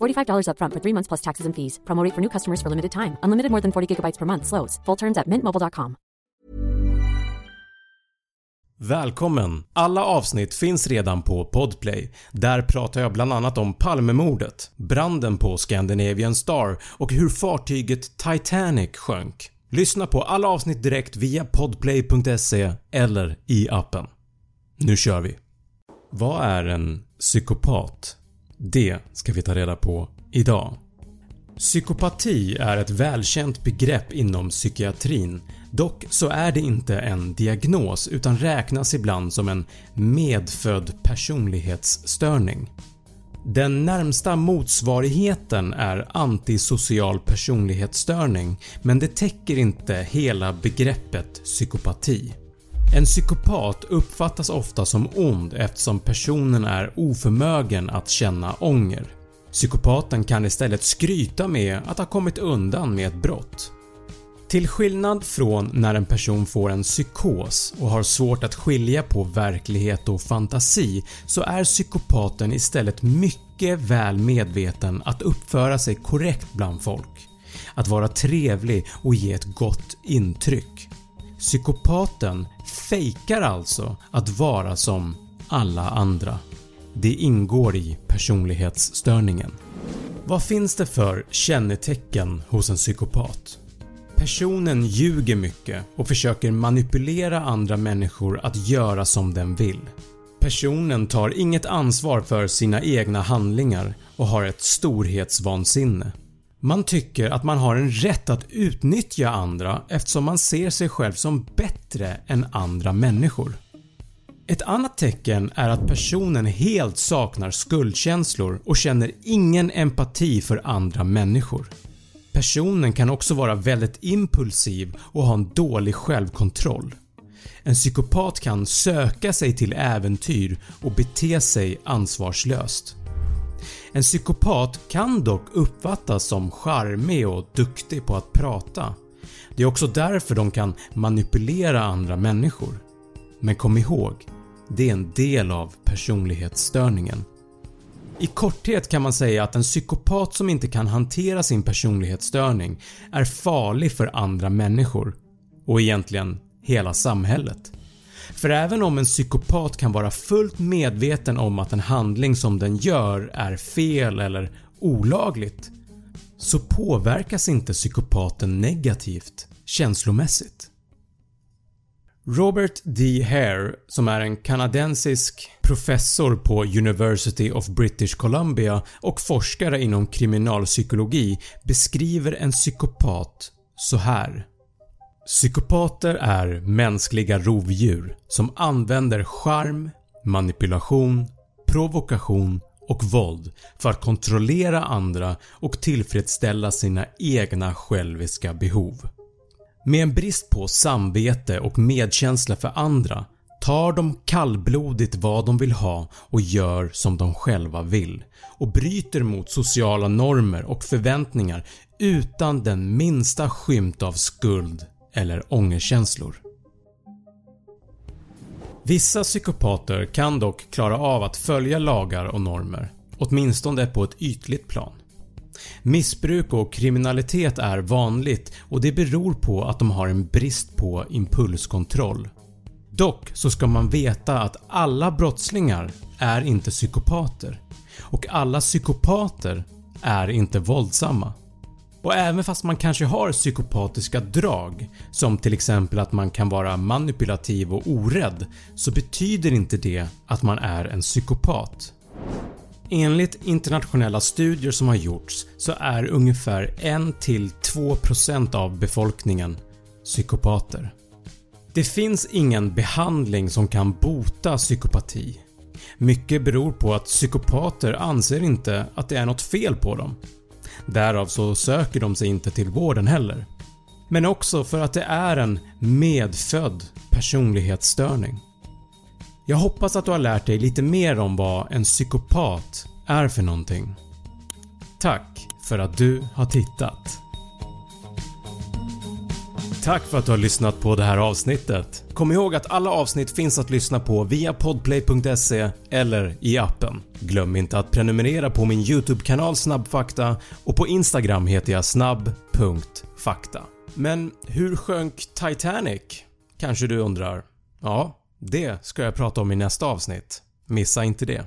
$45 upfront for three months plus taxes and fees. Promo rate for new customers for limited time. Unlimited more than 40 gigabytes per month. Slows. Full terms at mintmobile.com. Välkommen! Alla avsnitt finns redan på Podplay. Där pratar jag bland annat om Palmemordet, branden på Scandinavian Star och hur fartyget Titanic sjönk. Lyssna på alla avsnitt direkt via podplay.se eller i appen. Nu kör vi! Vad är en psykopat? Det ska vi ta reda på idag. Psykopati är ett välkänt begrepp inom psykiatrin Dock så är det inte en diagnos utan räknas ibland som en medfödd personlighetsstörning. Den närmsta motsvarigheten är antisocial personlighetsstörning men det täcker inte hela begreppet psykopati. En psykopat uppfattas ofta som ond eftersom personen är oförmögen att känna ånger. Psykopaten kan istället skryta med att ha kommit undan med ett brott. Till skillnad från när en person får en psykos och har svårt att skilja på verklighet och fantasi så är psykopaten istället mycket väl medveten att uppföra sig korrekt bland folk, att vara trevlig och ge ett gott intryck. Psykopaten fejkar alltså att vara som alla andra. Det ingår i personlighetsstörningen. Vad finns det för kännetecken hos en psykopat? Personen ljuger mycket och försöker manipulera andra människor att göra som den vill. Personen tar inget ansvar för sina egna handlingar och har ett storhetsvansinne. Man tycker att man har en rätt att utnyttja andra eftersom man ser sig själv som bättre än andra människor. Ett annat tecken är att personen helt saknar skuldkänslor och känner ingen empati för andra människor. Personen kan också vara väldigt impulsiv och ha en dålig självkontroll. En psykopat kan söka sig till äventyr och bete sig ansvarslöst. En psykopat kan dock uppfattas som charmig och duktig på att prata. Det är också därför de kan manipulera andra människor. Men kom ihåg, det är en del av personlighetsstörningen. I korthet kan man säga att en psykopat som inte kan hantera sin personlighetsstörning är farlig för andra människor och egentligen hela samhället. För även om en psykopat kan vara fullt medveten om att en handling som den gör är fel eller olagligt så påverkas inte psykopaten negativt känslomässigt. Robert D. Hare som är en kanadensisk professor på University of British Columbia och forskare inom kriminalpsykologi beskriver en psykopat så här. Psykopater är mänskliga rovdjur som använder charm, manipulation, provokation och våld för att kontrollera andra och tillfredsställa sina egna själviska behov. Med en brist på samvete och medkänsla för andra tar de kallblodigt vad de vill ha och gör som de själva vill och bryter mot sociala normer och förväntningar utan den minsta skymt av skuld eller ångerkänslor. Vissa psykopater kan dock klara av att följa lagar och normer, åtminstone på ett ytligt plan. Missbruk och kriminalitet är vanligt och det beror på att de har en brist på impulskontroll. Dock så ska man veta att alla brottslingar är inte psykopater och alla psykopater är inte våldsamma. Och även fast man kanske har psykopatiska drag som till exempel att man kan vara manipulativ och orädd så betyder inte det att man är en psykopat. Enligt internationella studier som har gjorts så är ungefär 1-2% av befolkningen psykopater. Det finns ingen behandling som kan bota psykopati. Mycket beror på att psykopater anser inte att det är något fel på dem. Därav så söker de sig inte till vården heller. Men också för att det är en medfödd personlighetsstörning. Jag hoppas att du har lärt dig lite mer om vad en psykopat är för någonting. Tack för att du har tittat. Tack för att du har lyssnat på det här avsnittet. Kom ihåg att alla avsnitt finns att lyssna på via podplay.se eller i appen. Glöm inte att prenumerera på min YouTube-kanal Snabbfakta och på Instagram heter jag snabb.fakta. Men hur sjönk Titanic? Kanske du undrar? Ja, det ska jag prata om i nästa avsnitt. Missa inte det.